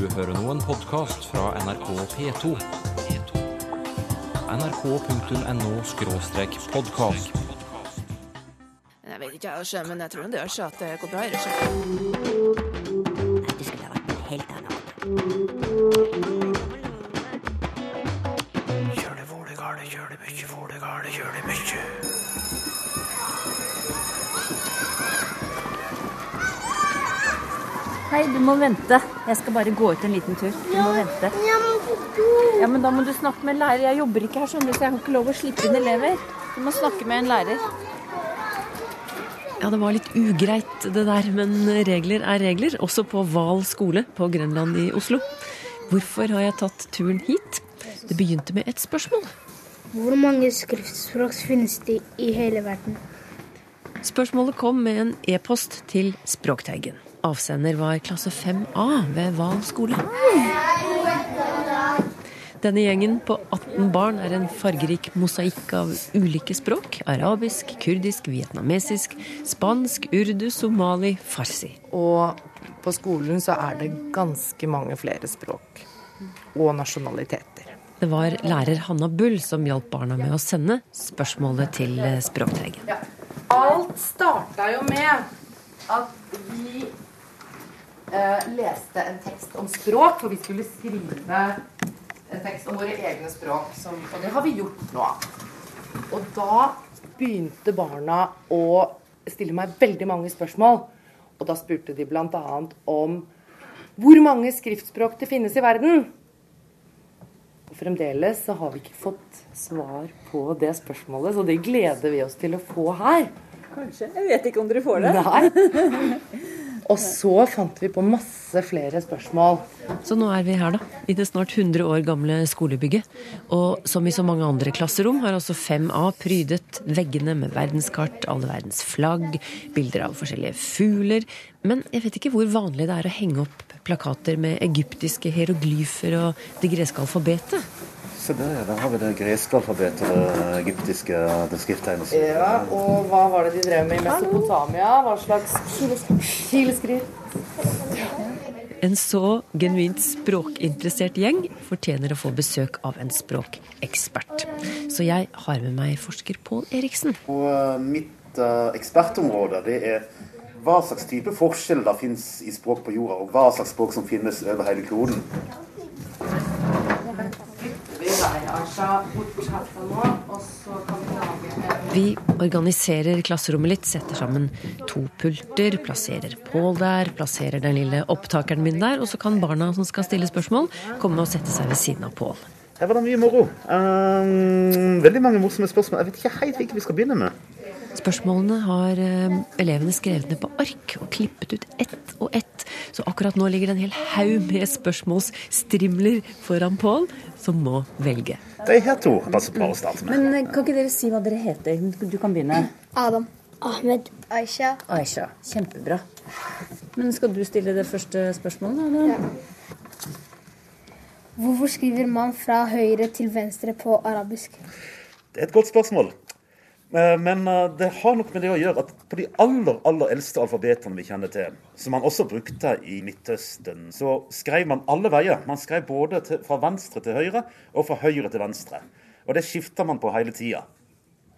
Du hører nå en podkast fra NRK P2. nrk.no podkast. Jeg vet ikke, jeg, men jeg tror det gjør seg at det går bra. Ikke? Det skulle ha vært noe helt annet. Kjør det vålegale, kjør det mykje, vålegale, kjør det mykje. Hei, du må vente. Jeg skal bare gå ut en liten tur. Du må vente. Ja, men da må du snakke med en lærer. Jeg jobber ikke her, skjønner du, så jeg har ikke lov å slippe inn elever. Du må snakke med en lærer. Ja, det var litt ugreit det der, men regler er regler, også på Val skole på Grønland i Oslo. Hvorfor har jeg tatt turen hit? Det begynte med et spørsmål. Hvor mange skriftspråk finnes det i hele verden? Spørsmålet kom med en e-post til Språkteigen. Avsender var klasse 5A ved Val skole. Denne gjengen på 18 barn er en fargerik mosaikk av ulike språk. Arabisk, kurdisk, vietnamesisk, spansk, urdu, somali, farsi. Og på skolen så er det ganske mange flere språk og nasjonaliteter. Det var lærer Hanna Bull som hjalp barna med å sende spørsmålet til språktreggen. Ja. Alt starta jo med at vi eh, leste en tekst om språk, for vi skulle skrive en tekst om våre egne språk. Som, og det har vi gjort nå. Og da begynte barna å stille meg veldig mange spørsmål. Og da spurte de bl.a. om hvor mange skriftspråk det finnes i verden. Og fremdeles så har vi ikke fått svar på det spørsmålet, så det gleder vi oss til å få her. Kanskje. Jeg vet ikke om dere får det. Nei. Og så fant vi på masse flere spørsmål. Så nå er vi her, da. I det snart 100 år gamle skolebygget. Og som i så mange andre klasserom har også 5A prydet veggene med verdenskart, alle verdens flagg, bilder av forskjellige fugler. Men jeg vet ikke hvor vanlig det er å henge opp plakater med egyptiske hieroglyfer og det greske alfabetet. Se der, ja. Der har vi det greske alfabetet, det egyptiske det skrifttegnet. Ja, og hva var det de drev med i Mesopotamia? Hva slags kileskrift? En så genuint språkinteressert gjeng fortjener å få besøk av en språkekspert. Så jeg har med meg forsker Pål Eriksen. Og eh, mitt eh, ekspertområde det er hva slags type forskjell det finnes i språk på jorda, og hva slags språk som finnes over hele kloden. Vi deg, bort herfra nå, og så kan vi lage en Vi organiserer klasserommet litt, setter sammen to pulter, plasserer Pål der, plasserer den lille opptakeren min der, og så kan barna som skal stille spørsmål, komme og sette seg ved siden av Pål. Her var det mye moro. Um, veldig mange morsomme spørsmål. Jeg vet ikke helt hvilke vi skal begynne med. Spørsmålene har eh, elevene skrevet ned på ark og klippet ut ett og ett. Så akkurat nå ligger det en hel haug med spørsmålsstrimler foran Pål, som må velge. De her to passer bra å starte med. Men eh, kan ikke dere si hva dere heter? Du kan begynne. Adam. Ahmed. Aisha. Aisha. Kjempebra. Men skal du stille det første spørsmålet? Eller? Hvorfor skriver man fra høyre til venstre på arabisk? Det er et godt spørsmål. Eh, Men eh, det har nok med det å gjøre at på de aller aller eldste alfabetene vi kjenner til, som man også brukte i Midtøsten, så skrev man alle veier. Man skrev både til, fra venstre til høyre og fra høyre til venstre. Og det skifta man på hele tida.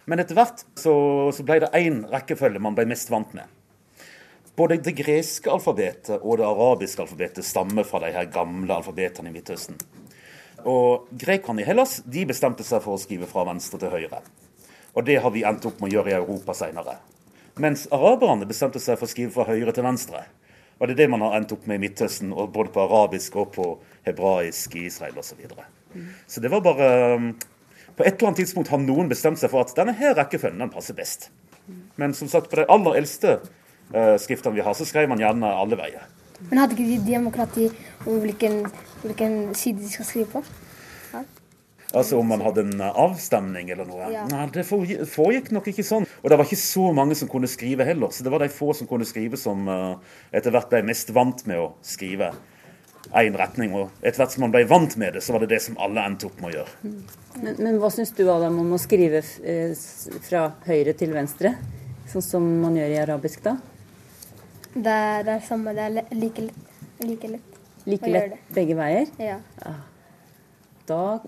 Men etter hvert så, så ble det én rekkefølge man ble mest vant med. Både det greske alfabetet og det arabiske alfabetet stammer fra de her gamle alfabetene i Midtøsten. Og grekerne i Hellas de bestemte seg for å skrive fra venstre til høyre. Og det har vi endt opp med å gjøre i Europa seinere. Mens araberne bestemte seg for å skrive fra høyre til venstre. Og det er det man har endt opp med i Midtøsten, både på arabisk og på hebraisk i Israel osv. Så, videre. så det var bare um, På et eller annet tidspunkt har noen bestemt seg for at denne her rekkefølgen den passer best. Men som sagt, på de aller eldste uh, skriftene vi har, så skrev man gjerne alle veier. Men hadde ikke de demokrati om hvilken, hvilken side de skal skrive på? Altså om man hadde en uh, avstemning eller noe. Ja. Nei, det foregikk nok ikke sånn. Og det var ikke så mange som kunne skrive heller. Så det var de få som kunne skrive som uh, etter hvert ble mest vant med å skrive én retning. Og etter hvert som man ble vant med det, så var det det som alle endte opp med å gjøre. Men, men hva syns du Adam, om å skrive eh, fra høyre til venstre? Sånn som man gjør i arabisk, da? Det er det er samme, det er like lett. Like lett. Like lett begge veier? Ja. Da,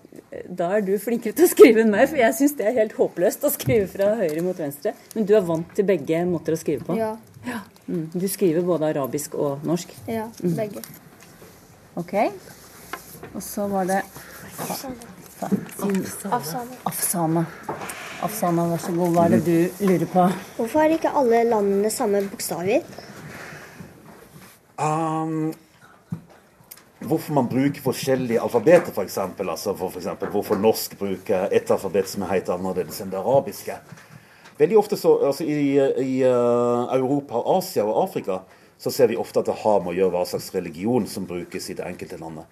da er du flinkere til å skrive enn meg, for jeg syns det er helt håpløst å skrive fra høyre mot venstre. Men du er vant til begge måter å skrive på? Ja. Mm. Du skriver både arabisk og norsk? Ja, begge. Ok. Og så var det Afsana. Afsana. Afsana, vær så god. Hva er det du lurer på? Hvorfor har ikke alle landene samme bokstaver? Um, hvorfor man bruker forskjellige alfabeter, f.eks. For eksempel. altså for, for hvorfor norsk bruker et alfabet som er helt annerledes enn det arabiske. Veldig ofte så, altså I, i uh, Europa, Asia og Afrika så ser vi ofte at det har med å gjøre hva slags religion som brukes i det enkelte landet.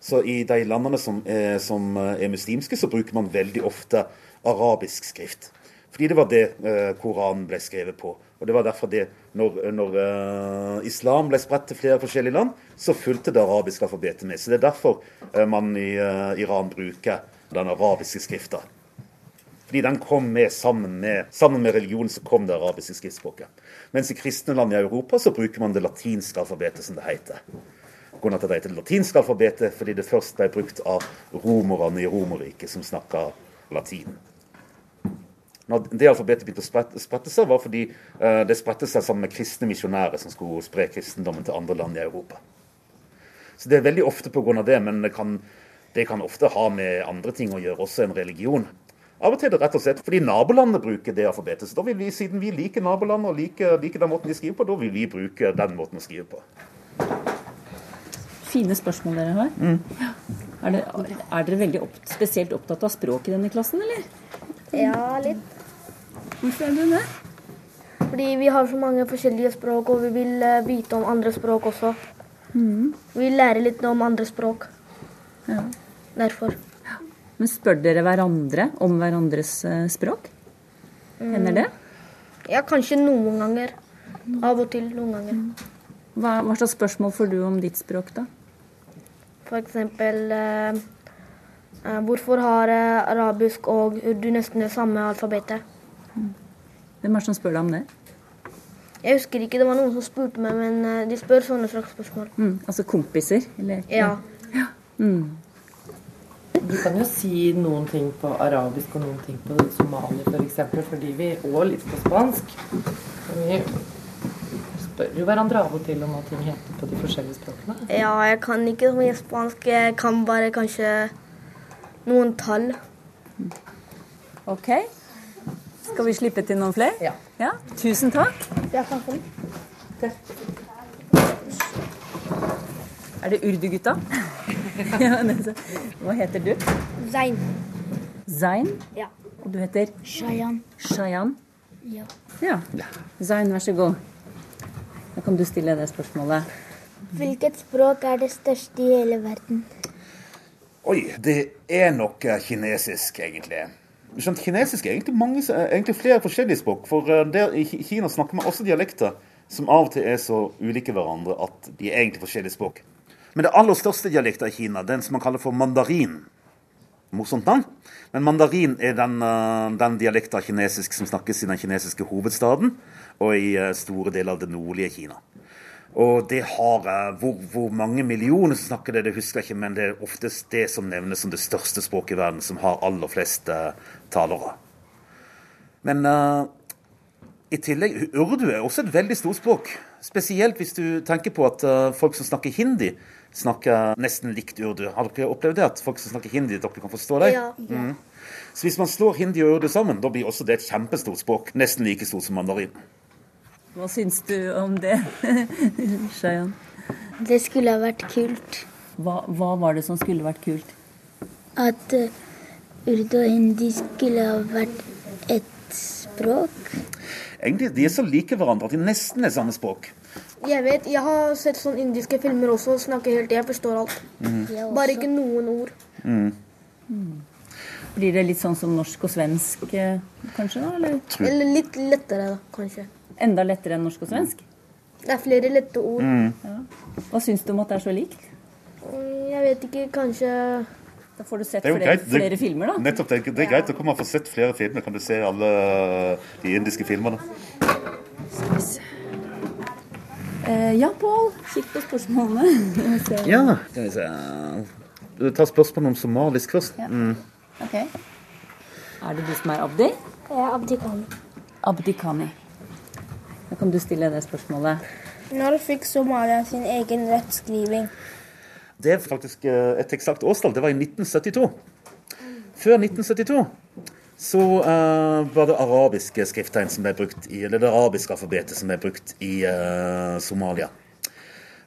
Så i de landene som er, som er muslimske, så bruker man veldig ofte arabisk skrift. Fordi det var det uh, Koranen ble skrevet på. Og det var derfor det, når, når uh, islam ble spredt til flere forskjellige land, så fulgte det arabiske alfabetet med. Så det er derfor uh, man i uh, Iran bruker den arabiske skrifta. Fordi den kom med sammen med, sammen med religionen så kom det arabiske skriftspråket. Mens i kristne land i Europa så bruker man det latinske alfabetet, som det heter. Grunnen til at det heter det latinske alfabetet, fordi det først ble brukt av romerne i Romerriket, som snakka latin. Når det alfabetet begynte å sprette, sprette seg, var fordi eh, det spredte seg sammen med kristne misjonærer som skulle spre kristendommen til andre land i Europa. Så det er veldig ofte pga. det, men det kan, det kan ofte ha med andre ting å gjøre, også en religion. Av og til er det rett og slett fordi nabolandene bruker det alfabetet. Så da vil vi, siden vi liker nabolandet og liker, liker den måten de skriver på, da vil vi bruke den måten å skrive på. Fine spørsmål dere har. Ja. Er, dere, er dere veldig opp, spesielt opptatt av språk i denne klassen, eller? Ja, litt. Hvorfor er du det? Fordi vi har så mange forskjellige språk, og vi vil eh, vite om andre språk også. Vi lærer litt om andre språk. Ja. Derfor. Men spør dere hverandre om hverandres eh, språk? Hender det? Ja, kanskje noen ganger. Av og til noen ganger. Hva, hva slags spørsmål får du om ditt språk, da? For eksempel eh, eh, Hvorfor har arabisk og urdu nesten det samme alfabetet? Hvem er det som spør deg om det? Jeg husker ikke, det var noen som spurte meg, men eh, de spør sånne slags spørsmål. Mm, altså kompiser? Eller? Ja. Mm. Du kan jo si noen ting på arabisk og noen ting på somali f.eks. For eksempel, fordi vi Og litt på spansk. Vi spør jo hverandre av og til om hva ting heter på de forskjellige språkene. ja, jeg kan ikke så mye spansk. Jeg kan bare kanskje noen tall. Ok. Skal vi slippe til noen flere? Ja. Tusen takk. Ja, takk. få Er det Urdu-gutta? Hva heter du? Zain. Zain. Ja. Og du heter Shayan. Shayan. Ja. Ja. Zain, vær så god. Da kan du stille det spørsmålet. Hvilket språk er det største i hele verden? Oi, det er nok kinesisk, egentlig. Skjønt, kinesisk er egentlig, mange, eh, egentlig flere forskjellige språk. For eh, der i Kina snakker man også dialekter som av og til er så ulike hverandre at de er egentlig forskjellige språk. Men det aller største dialekten i Kina, den som man kaller for mandarin Morsomt navn. Men mandarin er den, eh, den dialekten kinesisk som snakkes i den kinesiske hovedstaden og i store deler av det nordlige Kina. Og det har hvor, hvor mange millioner som snakker det, det husker jeg ikke, men det er oftest det som nevnes som det største språket i verden, som har aller flest uh, talere. Men uh, i tillegg, urdu er også et veldig stort språk. Spesielt hvis du tenker på at uh, folk som snakker hindi, snakker nesten likt urdu. Har dere opplevd det? At folk som snakker hindi, dere kan forstå det? Ja. Mm. Så hvis man slår hindi og urdu sammen, da blir også det et kjempestort språk. Nesten like stort som mandarin. Hva syns du om det, Shayan? Det skulle ha vært kult Hva, hva var det som skulle vært kult? at uh, urdu og hindi skulle ha vært et språk. Egentlig, De er så like hverandre at de nesten er samme språk. Jeg vet, jeg har sett sånne indiske filmer også og snakker helt Jeg forstår alt. Bare ikke noen ord. Blir det litt sånn som norsk og svensk, eh, kanskje? da? Eller Eller litt lettere, da, kanskje. Enda lettere enn norsk og svensk? Det er flere lette ord. Hva syns du om at det er så likt? Mm, Jeg vet ikke, kanskje Da får du sett er flere, greit. Det- flere filmer, da. Nettopp, det, er- det er greit. Da kan man få sett flere filmer. Kan du se alle de indiske filmene. Eh, ja, Pål. Kikk på spørsmålene. Ja, skal vi se Du tar spørsmål om somalisk først. Ja. Mm. Ok. Er det du som er Abdi? Ja, Abdi Kani. Abdi Kani. Da kan du stille det spørsmålet. Når fikk Somalia sin egen rettskriving? Det er faktisk eh, et eksakt årstall. Det var i 1972. Før 1972 så uh, var det arabiske skrifttegn som ble brukt i, eller det arabiske alfabetet som ble brukt i uh, Somalia.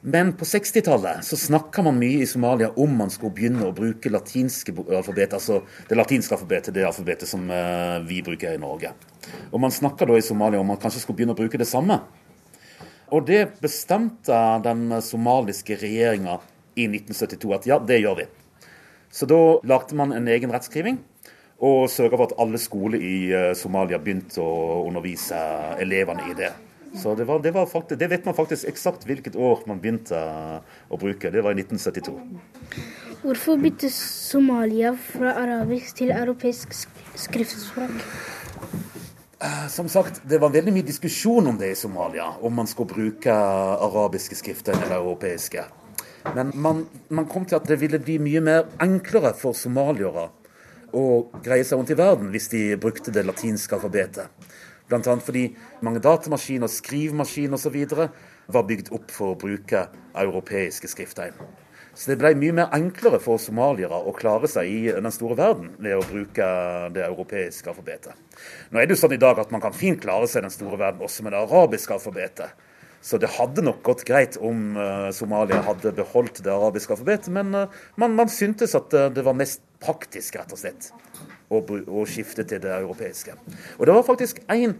Men på 60-tallet så snakka man mye i Somalia om man skulle begynne å bruke latinske alfabet, altså det latinske alfabetet, det alfabetet som eh, vi bruker i Norge. Og man snakka da i Somalia om man kanskje skulle begynne å bruke det samme. Og det bestemte den somaliske regjeringa i 1972 at ja, det gjør vi. Så da lagde man en egen rettskriving og sørga for at alle skoler i eh, Somalia begynte å undervise elevene i det. Så det, var, det, var faktisk, det vet man faktisk eksakt hvilket år man begynte å bruke. Det var i 1972. Hvorfor bytte Somalia fra arabisk til europeisk skriftspråk? Som sagt, det var veldig mye diskusjon om det i Somalia, om man skulle bruke arabiske skrifter eller europeiske. Men man, man kom til at det ville bli mye mer enklere for somaliere å greie seg rundt i verden hvis de brukte det latinske alfabetet. Annet fordi mange datamaskiner, skrivemaskiner osv. var bygd opp for å bruke europeiske skrifttegn. Så det ble mye mer enklere for somaliere å klare seg i den store verden ved å bruke det europeiske alfabetet. Nå er det jo sånn i dag at man kan fint klare seg i den store verden også med det arabiske alfabetet. Så det hadde nok gått greit om eh, Somalia hadde beholdt det arabiske alfabetet, men eh, man, man syntes at eh, det var mest praktisk, rett og slett, bru- å skifte til det europeiske. Og det var faktisk én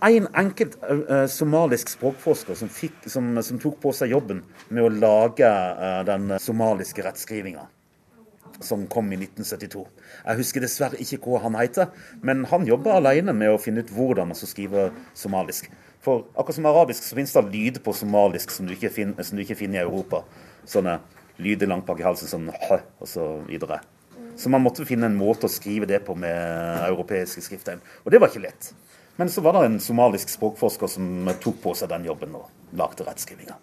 en enkelt uh, somalisk språkforsker som, fikk, som, som tok på seg jobben med å lage uh, den somaliske rettskrivinga som kom i 1972. Jeg husker dessverre ikke hva han heter, men han jobber alene med å finne ut hvordan man skal skrive somalisk. For akkurat som arabisk så finnes det lyd på somalisk som du ikke finner, som du ikke finner i Europa. Sånne lyder langt bak i halsen, sånn h, og så videre. Så man måtte finne en måte å skrive det på med europeiske skrifttegn. Og det var ikke lett. Men så var det en somalisk språkforsker som tok på seg den jobben og lagde rettskrivinga.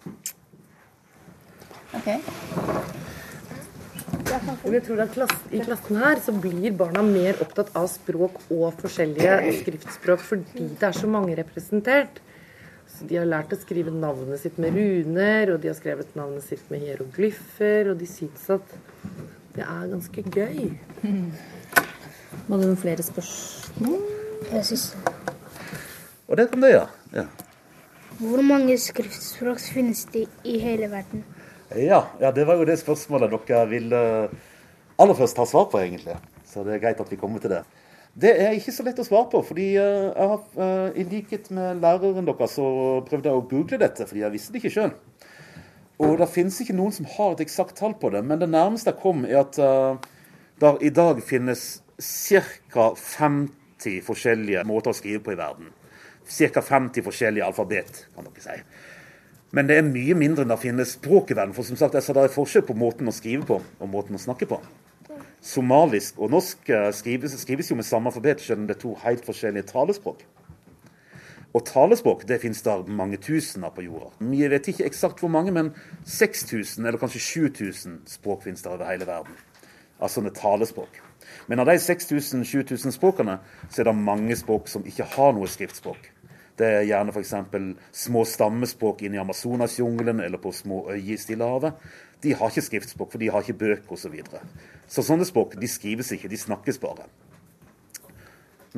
Ok. Men jeg tror at klass, I klassen her så blir barna mer opptatt av språk og forskjellige skriftspråk fordi det er så mange representert. Så De har lært å skrive navnet sitt med runer, og de har skrevet navnet sitt med hieroglyffer, og de syns at det er ganske gøy. Var du noen flere spørsmål? Det siste. Og det kan det gjøre. Ja. Hvor mange skriftspråk finnes det i hele verden? Ja, ja, det var jo det spørsmålet dere ville aller først ha svar på, egentlig. Så det er greit at vi kommer til det. Det er ikke så lett å svare på, fordi eh, jeg har, eh, i likhet med læreren deres, så prøvde jeg å google dette, fordi jeg visste det ikke sjøl. Og det finnes ikke noen som har et eksakt tall på det, men det nærmeste jeg kom, er at uh, der i dag finnes ca. 50 forskjellige måter å skrive på i verden. Ca. 50 forskjellige alfabet, kan dere si. Men det er mye mindre enn det finnes språk i verden. For som sagt, jeg sa det er forskjell på måten å skrive på og måten å snakke på. Somalisk og norsk eh, skrives, skrives jo med samme alfabet, selv om det er to helt forskjellige talespråk. Og talespråk det finnes der mange tusen av på jorda. Jeg vet ikke eksakt hvor mange, men 6000 eller kanskje 7000 språk finnes der over hele verden. Av sånne talespråk. Men av de 6000-7000 språkene, så er det mange språk som ikke har noe skriftspråk. Det er gjerne f.eks. små stammespråk inne i Amazonasjungelen eller på små øyer i Stillehavet. De har ikke skriftspråk, for de har ikke bøker osv. Så, videre. så sånne språk de skrives ikke, de snakkes bare.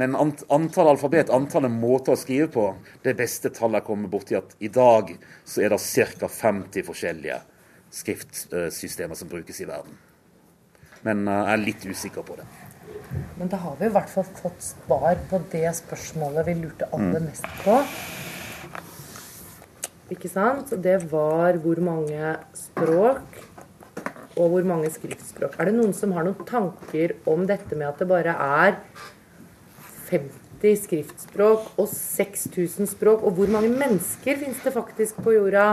Men antall alfabet, antallet måter å skrive på, det beste tallet jeg kommer borti at i dag så er det ca. 50 forskjellige skriftsystemer som brukes i verden. Men eh, jeg er litt usikker på det. Men da har vi i hvert fall fått svar på det spørsmålet vi lurte aller mest på. Ikke sant? Det var hvor mange språk og hvor mange skriftspråk. Er det noen som har noen tanker om dette med at det bare er 50 skriftspråk og 6000 språk? Og hvor mange mennesker finnes det faktisk på jorda?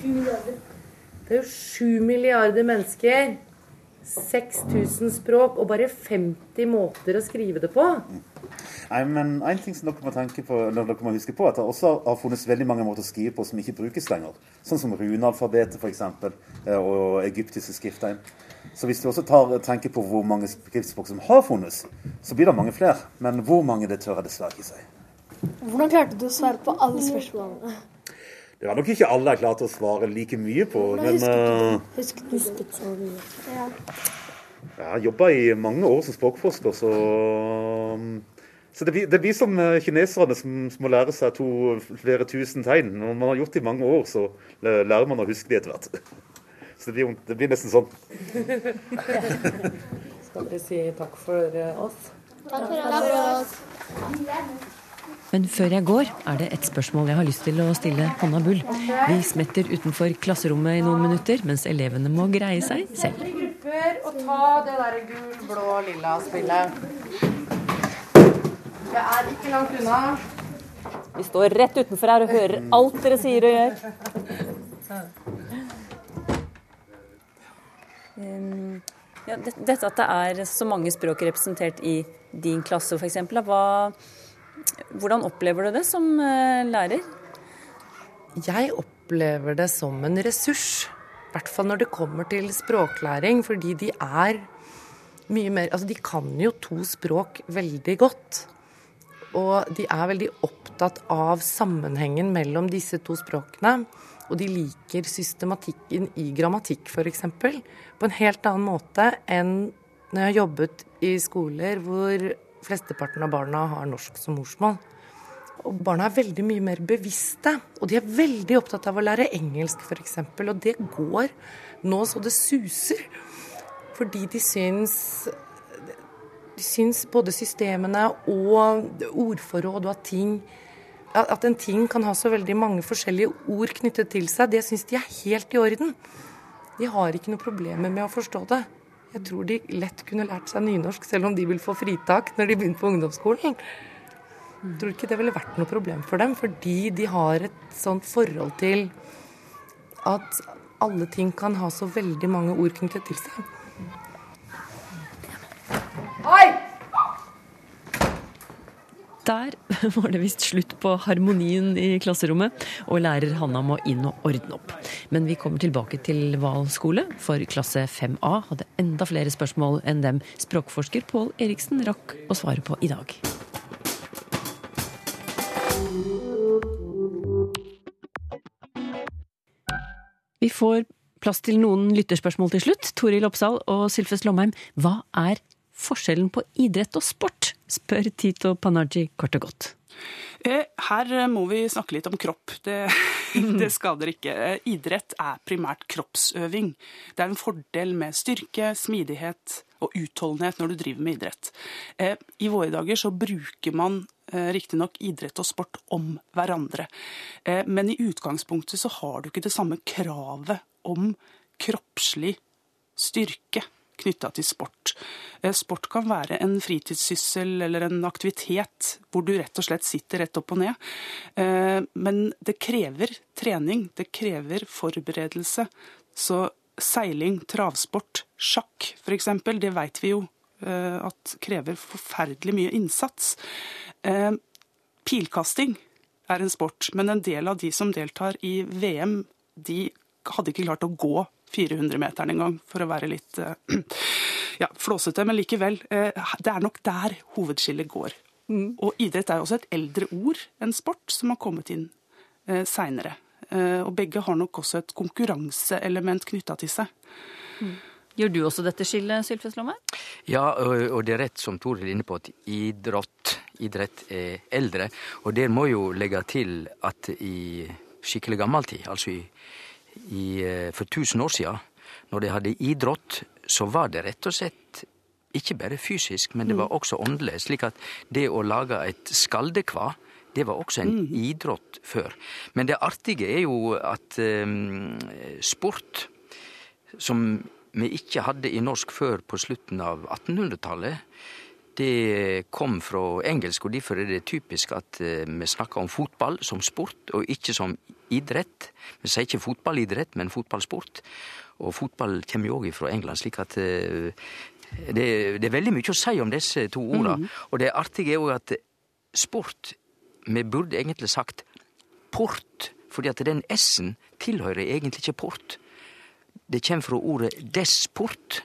Det er jo 7 milliarder mennesker. 6000 språk og bare 50 måter å skrive det på. Nei, men En ting som dere må tenke på, eller dere må huske på, at det også har funnes veldig mange måter å skrive på som ikke brukes lenger. Sånn som runealfabetet f.eks. og egyptiske skrifttegn. Så hvis du også tar, tenker på hvor mange skriftspråk som har funnes, så blir det mange flere. Men hvor mange, det tør jeg dessverre ikke si. Hvordan klarte du å svare på alle spørsmålene? Det var nok ikke alle jeg klarte å svare like mye på, men uh, Husket så mye. Ja. jeg har jobba i mange år som språkforsker, så um, så det blir, det blir som eh, kineserne som, som må lære seg to, flere tusen tegn. Når man har gjort det i mange år, så lærer man å huske det etter hvert. Så det blir, det blir nesten sånn. Skal vi si takk for eh, oss? Takk for oss. Men før jeg går, er det et spørsmål jeg har lyst til å stille Hanna Bull. Vi smetter utenfor klasserommet i noen minutter, mens elevene må greie seg selv. I grupper og ta det der gul, blå, lilla spillet. Jeg er ikke langt unna. Vi står rett utenfor her og hører alt dere sier og gjør. Ja, dette at det er så mange språk representert i din klasse f.eks., hvordan opplever du det som eh, lærer? Jeg opplever det som en ressurs. I hvert fall når det kommer til språklæring, fordi de er mye mer Altså, de kan jo to språk veldig godt. Og de er veldig opptatt av sammenhengen mellom disse to språkene. Og de liker systematikken i grammatikk, f.eks. På en helt annen måte enn når jeg har jobbet i skoler hvor flesteparten av barna har norsk som morsmål. Og barna er veldig mye mer bevisste, og de er veldig opptatt av å lære engelsk f.eks. Og det går nå så det suser. Fordi de syns De syns både systemene og ordforråd og at ting at en ting kan ha så veldig mange forskjellige ord knyttet til seg, det syns de er helt i orden. De har ikke noe problemer med å forstå det. Jeg tror de lett kunne lært seg nynorsk, selv om de vil få fritak når de begynner på ungdomsskolen. Jeg tror ikke det ville vært noe problem for dem, fordi de har et sånt forhold til at alle ting kan ha så veldig mange ord knyttet til seg. Der var det visst slutt på harmonien i klasserommet, og lærer Hanna må inn og ordne opp. Men vi kommer tilbake til Hval skole, for klasse 5A hadde enda flere spørsmål enn dem språkforsker Pål Eriksen rakk å svare på i dag. Vi får plass til noen lytterspørsmål til slutt. Toril Oppsal og Sylfest Lomheim, hva er forskjellen på idrett og sport? spør Tito Panaji kort og godt. Eh, Her eh, må vi snakke litt om kropp. Det, det skader ikke. Eh, Idrett er primært kroppsøving. Det er en fordel med styrke, smidighet og utholdenhet når du driver med idrett. I våre dager så bruker man riktignok idrett og sport om hverandre. Men i utgangspunktet så har du ikke det samme kravet om kroppslig styrke knytta til sport. Eh, Sport kan være en fritidssyssel eller en aktivitet hvor du rett og slett sitter rett opp og ned. Eh, Men det krever trening, det krever forberedelse. Så seiling, travsport, sjakk f.eks., det veit vi jo eh, at krever forferdelig mye innsats. Pilkasting er en sport, men en del av de som deltar i VM, de hadde ikke klart å gå 400-meteren engang, for å være litt ja, flåsete. Men likevel, eh, det er nok der hovedskillet går. Og idrett er jo også et eldre ord enn sport, som har kommet inn eh, seinere. Eh, og begge har nok også et konkurranseelement knytta til seg. Gjør du også dette skillet, Sylfes Lomme? Ja, og og det er rett som Toril er inne på, at idrott, idrett er eldre. Og der må jo legge til at i skikkelig gammel tid, altså i, i, eh, for 1000 år siden, når de hadde idrott, så var det rett og slett ikke bare fysisk, men det var også åndelig. Slik at det å lage et skaldekva, det var også en idrott før. Men det artige er jo at eh, sport, som vi ikke hadde i norsk før på slutten av 1800-tallet, det kom fra engelsk, og derfor er det typisk at eh, vi snakker om fotball som sport, og ikke som idrett. Vi sier ikke fotballidrett, men fotballsport. Og fotball kommer jo òg fra England, slik at eh, det, det er veldig mye å si om disse to orda. Og det artige er jo at sport. Vi burde egentlig sagt port, fordi at den S-en tilhører egentlig ikke port. Det kommer fra ordet desport.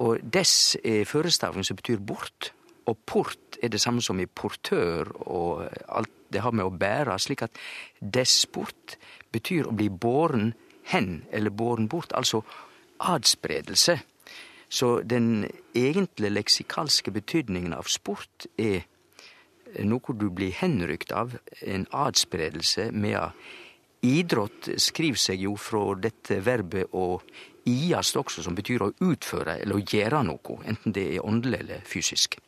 Og dess er førestavning som betyr bort. Og port er det samme som i portør og alt det har med å bære, slik at desport betyr å bli båren hen eller båren bort, altså adspredelse. Så den egentlige leksikalske betydningen av sport er noe du blir henrykt av, en adspredelse, medan idrott skriver seg jo fra dette verbet å iast også, som betyr å utføre eller å gjøre noe, enten det er åndelig eller fysisk.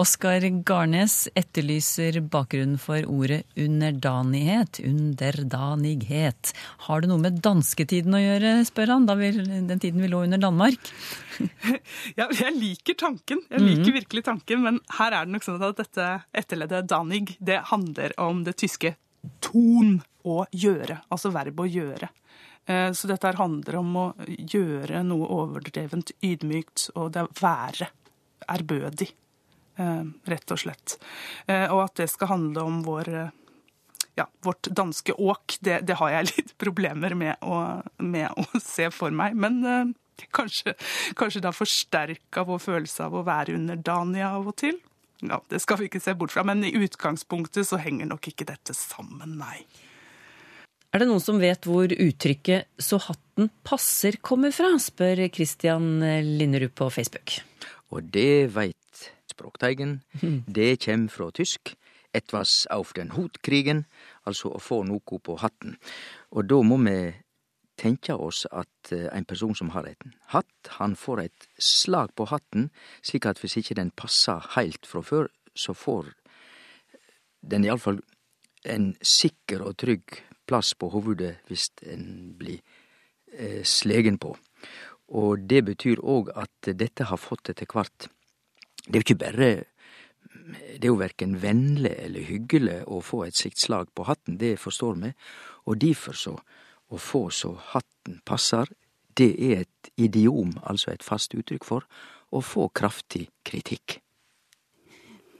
Oskar Garnes etterlyser bakgrunnen for ordet underdanighet. Underdanighet. Har det noe med dansketiden å gjøre, spør han, da vi, den tiden vi lå under Danmark? ja, jeg liker tanken. Jeg liker virkelig tanken, men her er det nok sånn at dette etterleddet danig, det handler om det tyske ton å gjøre, altså verbet å gjøre. Eh, Så dette handler om å gjøre noe overdrevent ydmykt, og det å være ærbødig eh, rett og slett. Eh, Og at det skal handle om vår, ja, vårt danske åk, det, det har jeg litt problemer med å, med å se for meg. Men kanskje, kanskje det har forsterka vår følelse av å være underdanig av og til. Ja, Det skal vi ikke se bort fra, men i utgangspunktet så henger nok ikke dette sammen, nei. Er det noen som vet hvor uttrykket 'så hatten passer' kommer fra, spør Christian Linderud på Facebook. Og det veit Språkteigen. Det kjem fra tysk. Etwas auf den Hutkrigen, altså å få noe på hatten. Og da må vi tenke oss at eh, en person som har et hatt, han får et slag på hatten, slik at hvis ikke den passer heilt fra før, så får den iallfall en sikker og trygg plass på hovudet hvis en blir eh, slegen på. Og det betyr òg at dette har fått etter hvert Det er jo ikke bare Det er jo verken vennlig eller hyggelig å få et slikt slag på hatten, det forstår vi. Og derfor så å få så hatten passer, det er et idiom, altså et fast uttrykk for å få kraftig kritikk.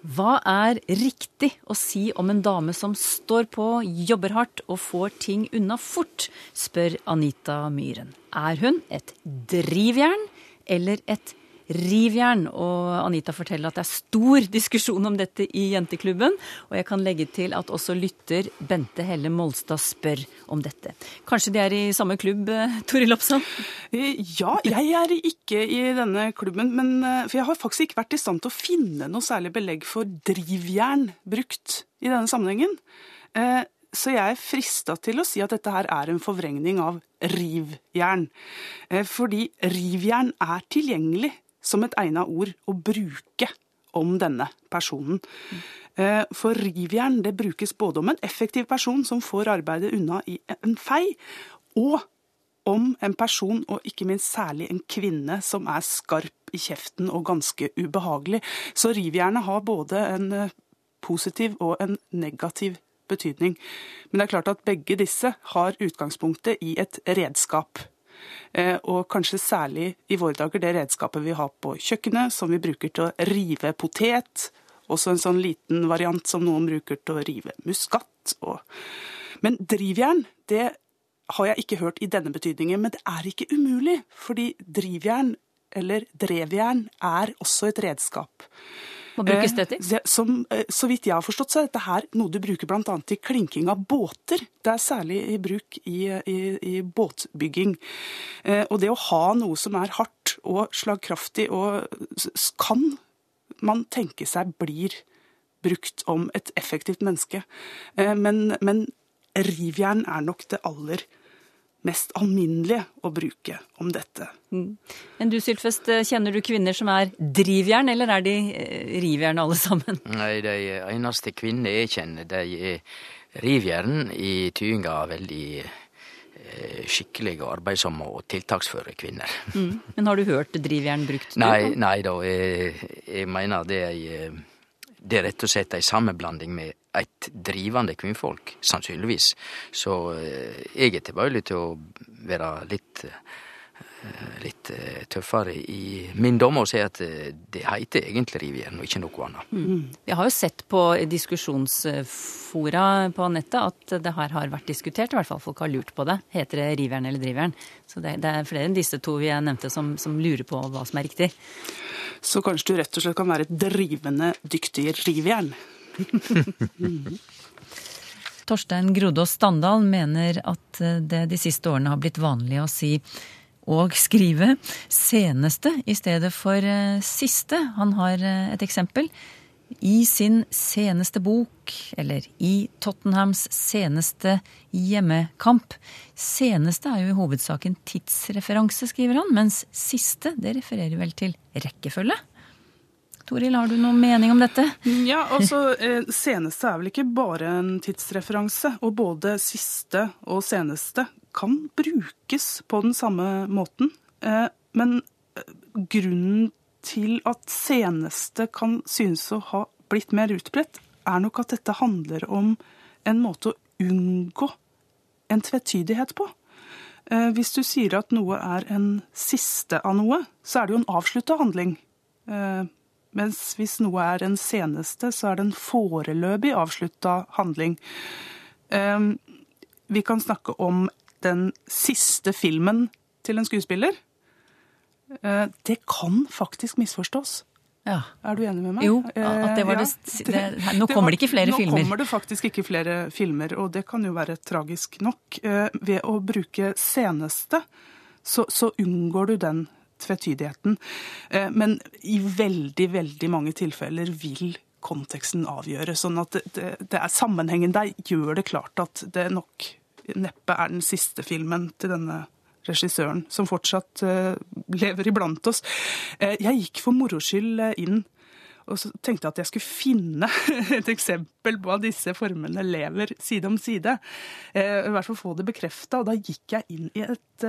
Hva er riktig å si om en dame som står på, jobber hardt og får ting unna fort, spør Anita Myhren. Er hun et drivjern eller et rivjern? Og Anita forteller at det er stor diskusjon om dette i jenteklubben. Og jeg kan legge til at også lytter Bente Helle Molstad spør om dette. Kanskje de er i samme klubb, eh, Toril Oppsand? Ja, jeg er ikke i denne klubben, men, eh, for jeg har faktisk ikke vært i stand til å finne noe særlig belegg for drivjern brukt i denne sammenhengen. Eh, Så jeg er frista til å si at dette her er en forvrengning av rivjern. Eh, Fordi rivjern er tilgjengelig som et egna ord å bruke om denne personen. Eh, For rivjern det brukes både om en effektiv person som får arbeidet unna i en fei, og om en person, og ikke minst særlig en kvinne, som er skarp i kjeften og ganske ubehagelig. Så rivjernet har både en eh, positiv og en negativ betydning. Men det er klart at begge disse har utgangspunktet i et redskap. Eh, Og kanskje særlig i våre dager det redskapet vi har på kjøkkenet, som vi bruker til å rive potet. Også en sånn liten variant som noen bruker til å rive muskat. Og... Men drivjern, det har jeg ikke hørt i denne betydningen, men det er ikke umulig. Fordi drivjern, eller drevjern, er også et redskap. Hva brukes til? Eh, Som, eh, så vidt jeg har forstått, så er dette her noe du bruker bl.a. til klinking av båter. Det er særlig i bruk i, i, i båtbygging. Eh, Og det å ha noe som er hardt og slagkraftig, og kan man tenke seg blir brukt om et effektivt menneske. Eh, Men, men rivjern er nok det aller mest alminnelige å bruke om dette. Men du Sylfest, kjenner du kvinner som er drivjern, eller er de eh, rivjern alle sammen? Nei, de eneste kvinnene jeg kjenner, de er rivjern i tyinga veldig eh, skikkelige, arbeidsomme og tiltaksføre kvinner. Mm. Men har du hørt drivjern brukt? du? Nei, nei da, jeg, jeg mener det er det er rett og slett ei sammenblanding med et drivende kvinnfolk, sannsynligvis. Så eh, jeg er tilbøyelig til å være litt eh, litt eh, tøffere i min dom å si at eh, det heter egentlig Rivieren og ikke noe annet. Mm. Vi har jo sett på diskusjonsfora på nettet at det her har vært diskutert, i hvert fall folk har lurt på det. Heter det rivjern eller drivjern? Så det, det er flere enn disse to vi nevnte som, som lurer på hva som er riktig. Så kanskje du rett og slett kan være et drivende dyktig rivjern. Torstein Grodås Standal mener at det de siste årene har blitt vanlig å si og skrive seneste i stedet for eh, siste. Han har eh, et eksempel. I sin seneste bok, eller i Tottenhams seneste hjemmekamp. Seneste er jo i hovedsak en tidsreferanse, skriver han, mens siste det refererer vel til rekkefølge? Toril, har du noen mening om dette? Ja, altså, eh, Seneste er vel ikke bare en tidsreferanse. Og både siste og seneste kan brukes på den samme måten. Eh, men eh, grunnen til at seneste kan synes å ha blitt mer utbredt, er nok at dette handler om en måte å unngå en tvetydighet på. Eh, hvis du sier at noe er en siste av noe, så er det jo en avslutta handling. Mens hvis noe er en seneste, så er det en foreløpig avslutta handling. Vi kan snakke om den siste filmen til en skuespiller, eh, det kan faktisk misforstås. Ja. Er du enig med meg? Jo, at det var det, eh, det Nå kommer det ikke flere nå filmer. Nå kommer det faktisk ikke flere filmer, og det kan jo være tragisk nok. Eh, ved å bruke seneste, så, så unngår du den tvetydigheten. Men i veldig, veldig mange tilfeller vil konteksten avgjøre. Sånn at det, det, det er sammenhengen der gjør det klart at det nok neppe er den siste filmen til denne regissøren, som fortsatt uh, lever iblant oss. Uh, jeg gikk for moro skyld uh, inn og så tenkte jeg at jeg skulle finne et eksempel på at disse formene lever side om side. I hvert fall få det bekrefta. Og da gikk jeg inn i et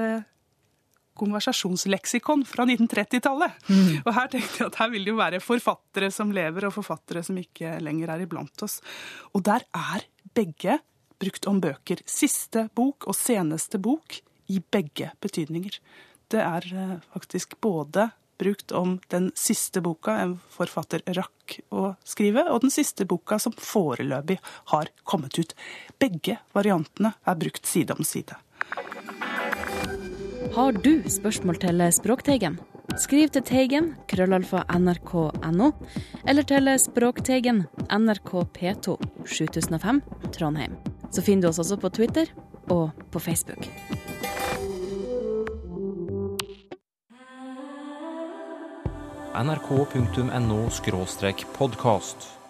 konversasjonsleksikon fra 1930-tallet. Mm. Og her tenkte jeg at her vil det jo være forfattere som lever, og forfattere som ikke lenger er iblant oss. Og der er begge brukt om bøker. Siste bok og seneste bok i begge betydninger. Det er eh, faktisk både brukt om den siste boka en forfatter rakk å skrive, og den siste boka som foreløpig har kommet ut. Begge variantene er brukt side om side. Har du spørsmål til Språkteigen? Skriv til Teigen, krøllalfa nrk.no, eller til Språkteigen, NRK P2, 7005, Trondheim. Så finner du oss også på Twitter og på Facebook. nrk.no podkast.